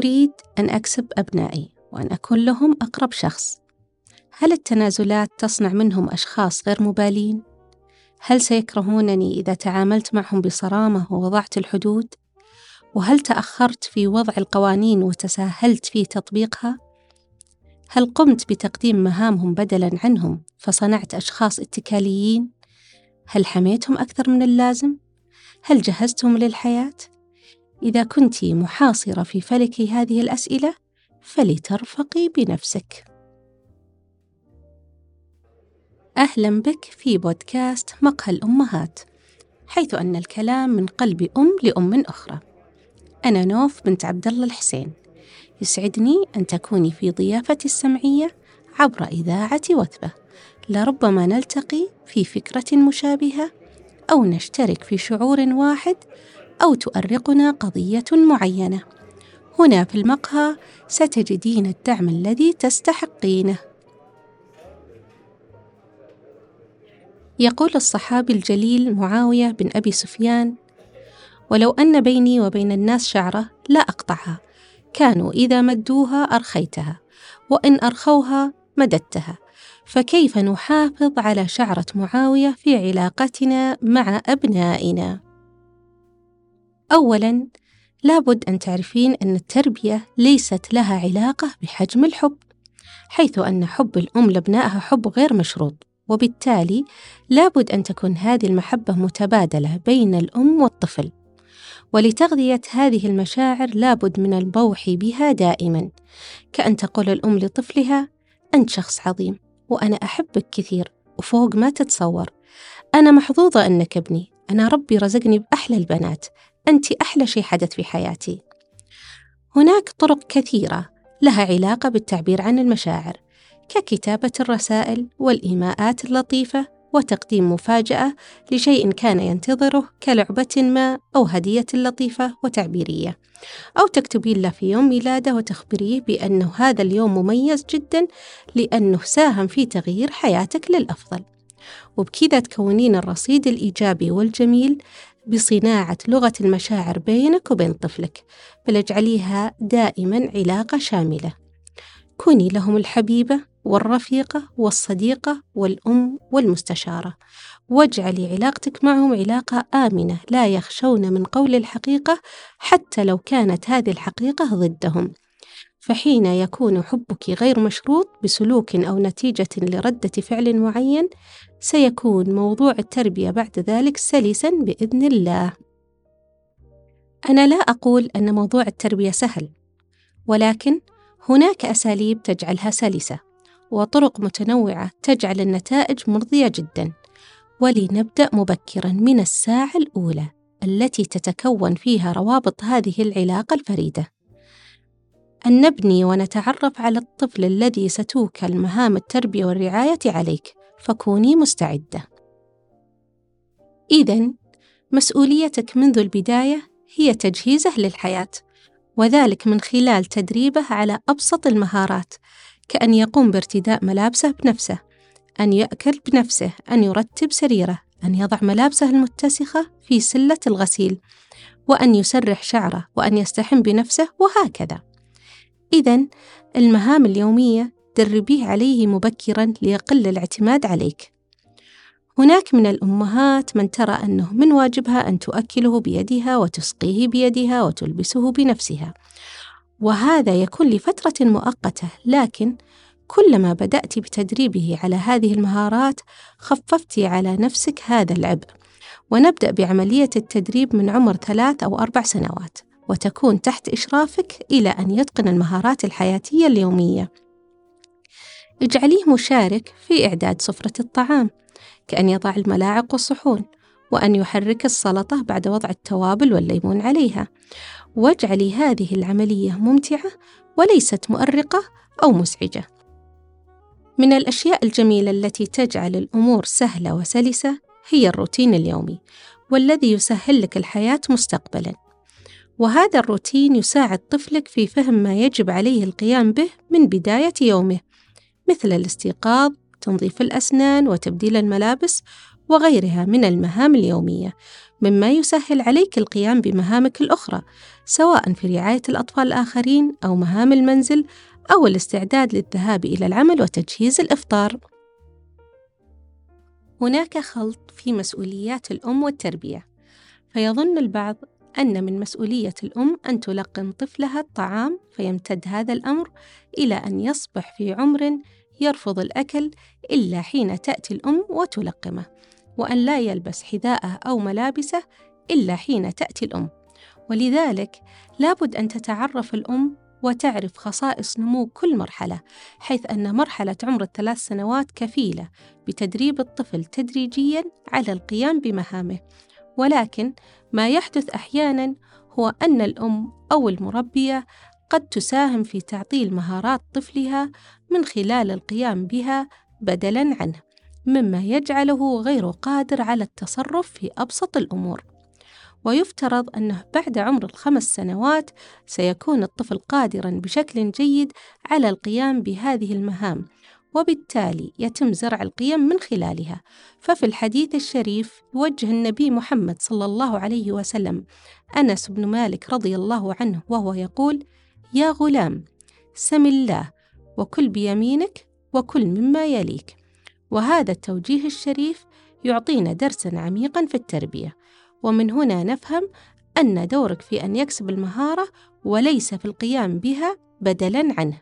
أريد أن أكسب أبنائي وأن أكون لهم أقرب شخص هل التنازلات تصنع منهم أشخاص غير مبالين؟ هل سيكرهونني إذا تعاملت معهم بصرامة ووضعت الحدود؟ وهل تأخرت في وضع القوانين وتساهلت في تطبيقها؟ هل قمت بتقديم مهامهم بدلاً عنهم فصنعت أشخاص اتكاليين؟ هل حميتهم أكثر من اللازم؟ هل جهزتهم للحياة؟ إذا كنت محاصرة في فلك هذه الأسئلة فلترفقي بنفسك. أهلا بك في بودكاست مقهى الأمهات، حيث أن الكلام من قلب أم لأم أخرى. أنا نوف بنت عبد الله الحسين. يسعدني أن تكوني في ضيافتي السمعية عبر إذاعة وثبة. لربما نلتقي في فكرة مشابهة أو نشترك في شعور واحد أو تؤرقنا قضية معينة. هنا في المقهى ستجدين الدعم الذي تستحقينه. يقول الصحابي الجليل معاوية بن أبي سفيان: ولو أن بيني وبين الناس شعرة لا أقطعها، كانوا إذا مدوها أرخيتها، وإن أرخوها مددتها، فكيف نحافظ على شعرة معاوية في علاقتنا مع أبنائنا؟ أولاً لابد أن تعرفين أن التربية ليست لها علاقة بحجم الحب، حيث أن حب الأم لابنائها حب غير مشروط، وبالتالي لابد أن تكون هذه المحبة متبادلة بين الأم والطفل. ولتغذية هذه المشاعر لابد من البوح بها دائما، كأن تقول الأم لطفلها: أنت شخص عظيم، وأنا أحبك كثير وفوق ما تتصور. أنا محظوظة أنك ابني، أنا ربي رزقني بأحلى البنات، أنت أحلى شيء حدث في حياتي. هناك طرق كثيرة لها علاقة بالتعبير عن المشاعر، ككتابة الرسائل والإيماءات اللطيفة وتقديم مفاجأة لشيء كان ينتظره كلعبة ما أو هدية لطيفة وتعبيرية، أو تكتبين له في يوم ميلاده وتخبريه بأنه هذا اليوم مميز جدا لأنه ساهم في تغيير حياتك للأفضل. وبكذا تكونين الرصيد الإيجابي والجميل بصناعة لغة المشاعر بينك وبين طفلك، بل اجعليها دائما علاقة شاملة. كوني لهم الحبيبة والرفيقة والصديقة والأم والمستشارة، واجعلي علاقتك معهم علاقة آمنة لا يخشون من قول الحقيقة حتى لو كانت هذه الحقيقة ضدهم. فحين يكون حبك غير مشروط بسلوك أو نتيجة لردة فعل معين، سيكون موضوع التربية بعد ذلك سلسا بإذن الله. أنا لا أقول أن موضوع التربية سهل، ولكن هناك أساليب تجعلها سلسة، وطرق متنوعة تجعل النتائج مرضية جدا. ولنبدأ مبكرا من الساعة الأولى التي تتكون فيها روابط هذه العلاقة الفريدة. أن نبني ونتعرف على الطفل الذي ستوكل مهام التربية والرعاية عليك، فكوني مستعدة. إذا مسؤوليتك منذ البداية هي تجهيزه للحياة، وذلك من خلال تدريبه على أبسط المهارات، كأن يقوم بارتداء ملابسه بنفسه، أن يأكل بنفسه، أن يرتب سريره، أن يضع ملابسه المتسخة في سلة الغسيل، وأن يسرح شعره، وأن يستحم بنفسه، وهكذا. إذا المهام اليومية دربيه عليه مبكرا ليقل الاعتماد عليك. هناك من الأمهات من ترى أنه من واجبها أن تؤكله بيدها وتسقيه بيدها وتلبسه بنفسها، وهذا يكون لفترة مؤقتة، لكن كلما بدأت بتدريبه على هذه المهارات خففت على نفسك هذا العبء. ونبدأ بعملية التدريب من عمر ثلاث أو أربع سنوات. وتكون تحت إشرافك إلى أن يتقن المهارات الحياتية اليومية. اجعليه مشارك في إعداد سفرة الطعام، كأن يضع الملاعق والصحون، وأن يحرك السلطة بعد وضع التوابل والليمون عليها. واجعلي هذه العملية ممتعة وليست مؤرقة أو مزعجة. من الأشياء الجميلة التي تجعل الأمور سهلة وسلسة هي الروتين اليومي، والذي يسهل لك الحياة مستقبلاً. وهذا الروتين يساعد طفلك في فهم ما يجب عليه القيام به من بداية يومه، مثل الاستيقاظ، تنظيف الأسنان وتبديل الملابس، وغيرها من المهام اليومية مما يسهل عليك القيام بمهامك الأخرى سواء في رعاية الأطفال الآخرين أو مهام المنزل أو الاستعداد للذهاب إلى العمل وتجهيز الإفطار. هناك خلط في مسؤوليات الأم والتربية، فيظن البعض أن من مسؤولية الأم أن تلقن طفلها الطعام فيمتد هذا الأمر إلى أن يصبح في عمر يرفض الأكل إلا حين تأتي الأم وتلقمه، وأن لا يلبس حذاءه أو ملابسه إلا حين تأتي الأم، ولذلك لابد أن تتعرف الأم وتعرف خصائص نمو كل مرحلة حيث أن مرحلة عمر الثلاث سنوات كفيلة بتدريب الطفل تدريجيا على القيام بمهامه. ولكن ما يحدث أحيانا هو أن الأم أو المربية قد تساهم في تعطيل مهارات طفلها من خلال القيام بها بدلا عنه مما يجعله غير قادر على التصرف في أبسط الأمور. ويفترض أنه بعد عمر الخمس سنوات سيكون الطفل قادرا بشكل جيد على القيام بهذه المهام وبالتالي يتم زرع القيم من خلالها. ففي الحديث الشريف يوجه النبي محمد صلى الله عليه وسلم أنس بن مالك رضي الله عنه وهو يقول يا غلام سم الله وكل بيمينك وكل مما يليك وهذا التوجيه الشريف يعطينا درسا عميقا في التربية ومن هنا نفهم أن دورك في أن يكسب المهارة وليس في القيام بها بدلاً عنه.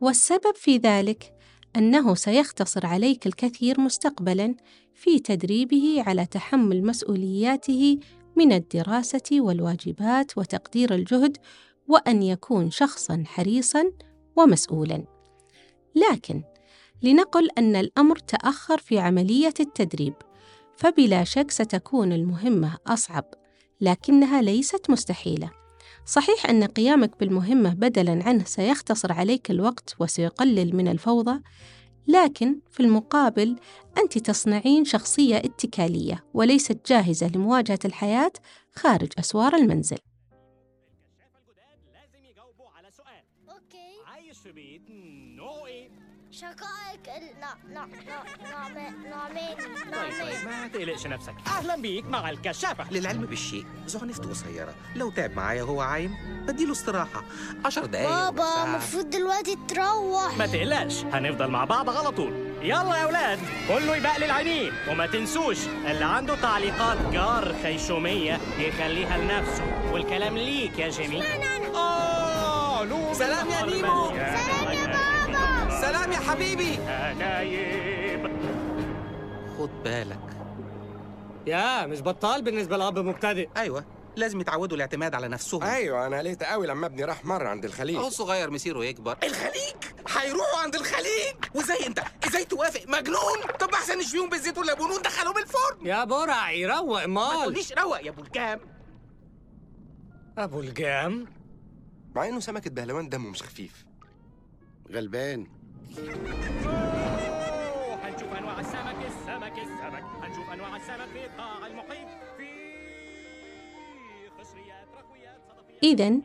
والسبب في ذلك أنه سيختصر عليك الكثير مستقبلاً في تدريبه على تحمل مسؤولياته من الدراسة والواجبات وتقدير الجهد وأن يكون شخصاً حريصاً ومسؤولاً. لكن لنقل أن الأمر تأخر في عملية التدريب فبلا شك ستكون المهمة أصعب لكنها ليست مستحيلة صحيح أن قيامك بالمهمة بدلاً عنه سيختصر عليك الوقت وسيقلل من الفوضى لكن في المقابل أنت تصنعين شخصية اتكالية وليست جاهزة لمواجهة الحياة خارج أسوار المنزل. شقائق نعم نعمين نعمين طيب ما تقلقش نفسك. أهلا بيك مع الكشافه للعلم بالشيء. زعنفته قصيره لو تعب معايا هو عايم بديله استراحة. عشر دقايق بابا المفروض دلوقتي تروح. ما تقلقش. هنفضل مع بعض على طول. يلا يا أولاد. كله يبقى العينين وما تنسوش اللي عنده تعليقات جار خيشومية يخليها لنفسه. والكلام ليك يا جيمي. آه سلام يا نيمو. سلام. سلام يا حبيبي. نايب خد بالك. يا مش بطال بالنسبة لأب مبتدئ. أيوه لازم يتعودوا الاعتماد على نفسهم. أيوه أنا قلقت قوي لما ابني راح مرة عند الخليج. أهو الصغير مسيره يكبر. الخليج؟ هيروحوا عند الخليج؟ وإزاي أنت؟ إزاي توافق؟ مجنون؟ طب أحسن نشفيهم بالزيت والليمون وندخلهم الفرن. يا برع يروق ما مال تقوليش روق يا أبو الكام أبو الجام؟ مع إنه سمكة بهلوان دمه مش خفيف. غلبان. هنشوف أنواع السمك السمك السمك. هنشوف أنواع السمك في المحيط في رخويات صدفيات. إذا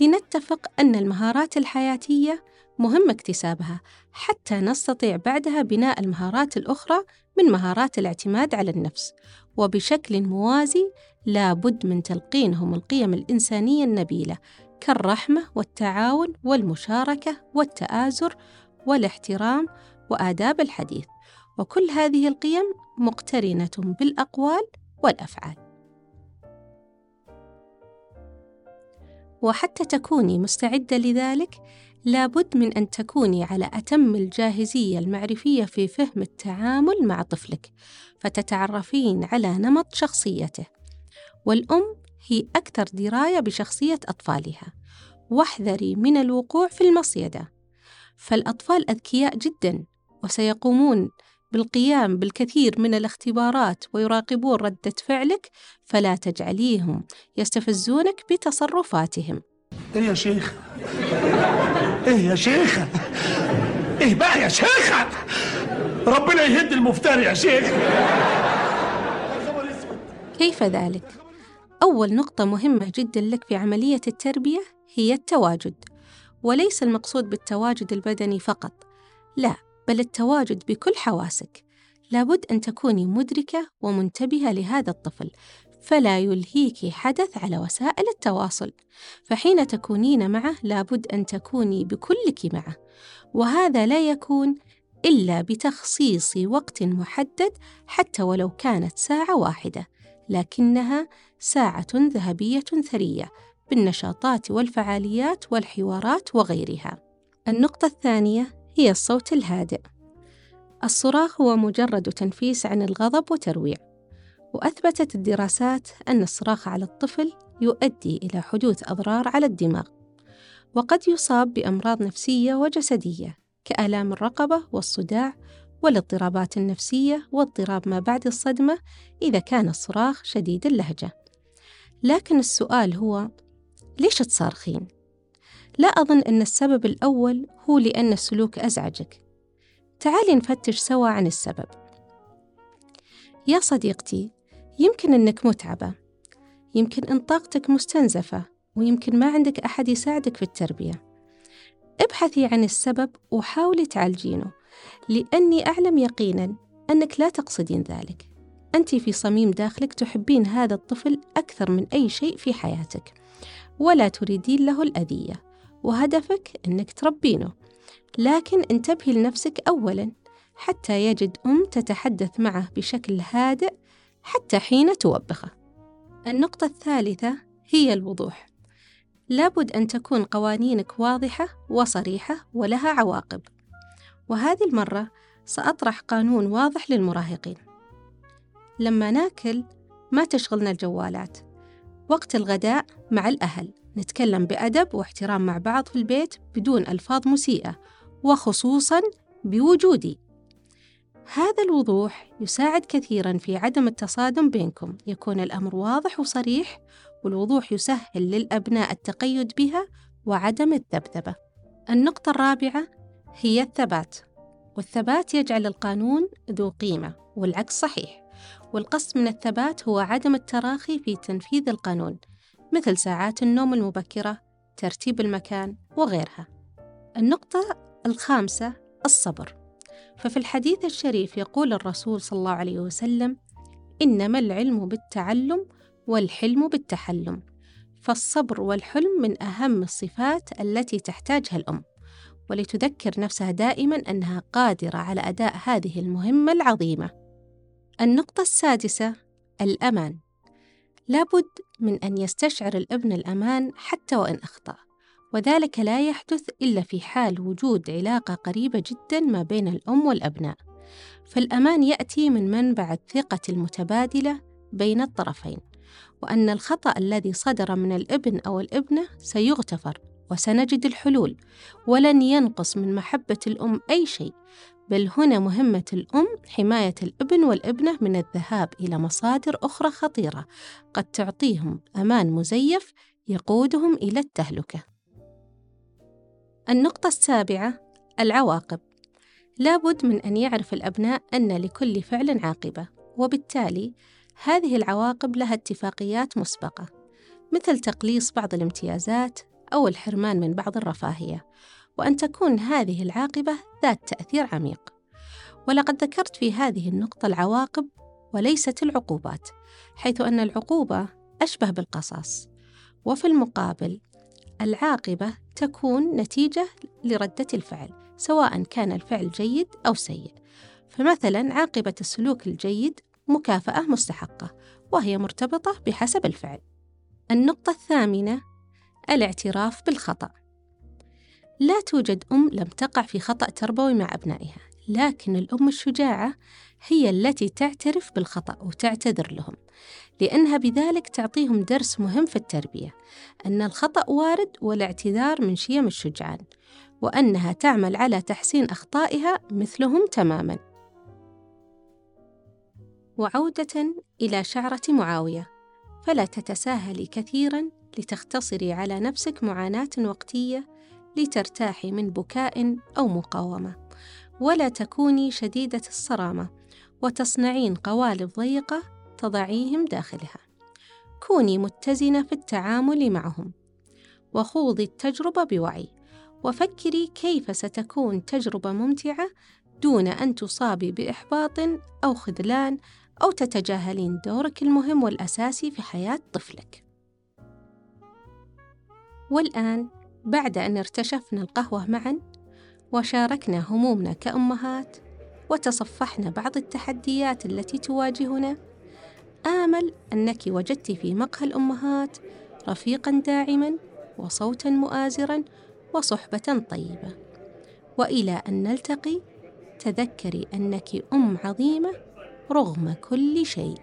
لنتفق أن المهارات الحياتية مهم اكتسابها حتى نستطيع بعدها بناء المهارات الأخرى من مهارات الاعتماد على النفس. وبشكل موازي لا بد من تلقينهم القيم الإنسانية النبيلة كالرحمة والتعاون والمشاركة والتآزر والاحترام وآداب الحديث. وكل هذه القيم مقترنة بالأقوال والأفعال. وحتى تكوني مستعدة لذلك لابد من أن تكوني على أتم الجاهزية المعرفية في فهم التعامل مع طفلك فتتعرفين على نمط شخصيته. والأم هي أكثر دراية بشخصية أطفالها. واحذري من الوقوع في المصيدة. فالأطفال أذكياء جدا وسيقومون بالقيام بالكثير من الاختبارات ويراقبون ردة فعلك فلا تجعليهم يستفزونك بتصرفاتهم. إيه يا شيخ؟ إيه يا شيخة إيه بقى يا شيخة ربنا يهد المفتري يا شيخ. كيف ذلك؟ أول نقطة مهمة جدا لك في عملية التربية هي التواجد. وليس المقصود بالتواجد البدني فقط. لا بل التواجد بكل حواسك. لابد أن تكوني مدركة ومنتبهة لهذا الطفل فلا يلهيك حدث على وسائل التواصل. فحين تكونين معه لابد أن تكوني بكلك معه. وهذا لا يكون إلا بتخصيص وقت محدد حتى ولو كانت ساعة واحدة لكنها ساعة ذهبية ثرية. بالنشاطات والفعاليات والحوارات وغيرها. النقطة الثانية هي الصوت الهادئ. الصراخ هو مجرد تنفيس عن الغضب وترويع، وأثبتت الدراسات أن الصراخ على الطفل يؤدي إلى حدوث أضرار على الدماغ، وقد يصاب بأمراض نفسية وجسدية كآلام الرقبة والصداع والاضطرابات النفسية واضطراب ما بعد الصدمة إذا كان الصراخ شديد اللهجة. لكن السؤال هو ليش تصارخين؟ لا أظن أن السبب الأول هو لأن السلوك أزعجك. تعالي نفتش سوا عن السبب. يا صديقتي، يمكن أنك متعبة، يمكن أن طاقتك مستنزفة، ويمكن ما عندك أحد يساعدك في التربية. ابحثي عن السبب وحاولي تعالجينه، لأني أعلم يقينا أنك لا تقصدين ذلك. أنت في صميم داخلك تحبين هذا الطفل أكثر من أي شيء في حياتك. ولا تريدين له الأذية وهدفك أنك تربينه. لكن انتبهي لنفسك أولا حتى يجد أم تتحدث معه بشكل هادئ حتى حين توبخه. النقطة الثالثة هي الوضوح. لابد أن تكون قوانينك واضحة وصريحة ولها عواقب. وهذه المرة سأطرح قانون واضح للمراهقين. لما ناكل ما تشغلنا الجوالات. وقت الغداء مع الأهل. نتكلم بأدب واحترام مع بعض في البيت بدون ألفاظ مسيئة وخصوصا بوجودي. هذا الوضوح يساعد كثيرا في عدم التصادم بينكم. يكون الأمر واضح وصريح والوضوح يسهل للأبناء التقيد بها وعدم الذبذبة. النقطة الرابعة هي الثبات والثبات يجعل القانون ذو قيمة والعكس صحيح. والقصد من الثبات هو عدم التراخي في تنفيذ القانون مثل ساعات النوم المبكرة ترتيب المكان وغيرها. النقطة الخامسة الصبر. ففي الحديث الشريف يقول الرسول صلى الله عليه وسلم إنما العلم بالتعلم والحلم بالتحلم فالصبر والحلم من أهم الصفات التي تحتاجها الأم ولتذكر نفسها دائما أنها قادرة على أداء هذه المهمة العظيمة. النقطة السادسة الأمان. لابد من أن يستشعر الابن الأمان حتى وإن أخطأ وذلك لا يحدث إلا في حال وجود علاقة قريبة جدا ما بين الأم والأبناء. فالأمان يأتي من منبع الثقة المتبادلة بين الطرفين وأن الخطأ الذي صدر من الابن أو الابنة سيغتفر وسنجد الحلول ولن ينقص من محبة الأم أي شيء بل هنا مهمة الأم حماية الابن والابنة من الذهاب إلى مصادر أخرى خطيرة قد تعطيهم أمان مزيف يقودهم إلى التهلكة. النقطة السابعة العواقب. لابد من أن يعرف الأبناء أن لكل فعل عاقبة، وبالتالي هذه العواقب لها اتفاقيات مسبقة، مثل تقليص بعض الامتيازات أو الحرمان من بعض الرفاهية، وأن تكون هذه العاقبة ذات تأثير عميق. ولقد ذكرت في هذه النقطة العواقب وليست العقوبات حيث أن العقوبة أشبه بالقصاص وفي المقابل العاقبة تكون نتيجة لردة الفعل سواء كان الفعل جيد أو سيء. فمثلا عاقبة السلوك الجيد مكافأة مستحقة وهي مرتبطة بحسب الفعل. النقطة الثامنة الاعتراف بالخطأ. لا توجد أم لم تقع في خطأ تربوي مع أبنائها لكن الأم الشجاعة هي التي تعترف بالخطأ وتعتذر لهم لأنها بذلك تعطيهم درس مهم في التربية أن الخطأ وارد والاعتذار من شيم الشجعان وأنها تعمل على تحسين أخطائها مثلهم تماما. وعودة إلى شعرة معاوية فلا تتساهلي كثيرا لتختصري على نفسك معاناة وقتية لترتاحي من بكاء أو مقاومة. ولا تكوني شديدة الصرامة وتصنعين قوالب ضيقة تضعيهم داخلها. كوني متزنة في التعامل معهم. وخوضي التجربة بوعي. وفكري كيف ستكون تجربة ممتعة دون أن تصابي بإحباط أو خذلان أو تتجاهلين دورك المهم والأساسي في حياة طفلك. والآن بعد أن ارتشفنا القهوة معًا وشاركنا همومنا كأمهات وتصفحنا بعض التحديات التي تواجهنا آمل أنك وجدت في مقهى الأمهات رفيقا داعما وصوتا مؤازرا وصحبة طيبة. وإلى أن نلتقي تذكري أنك أم عظيمة رغم كل شيء.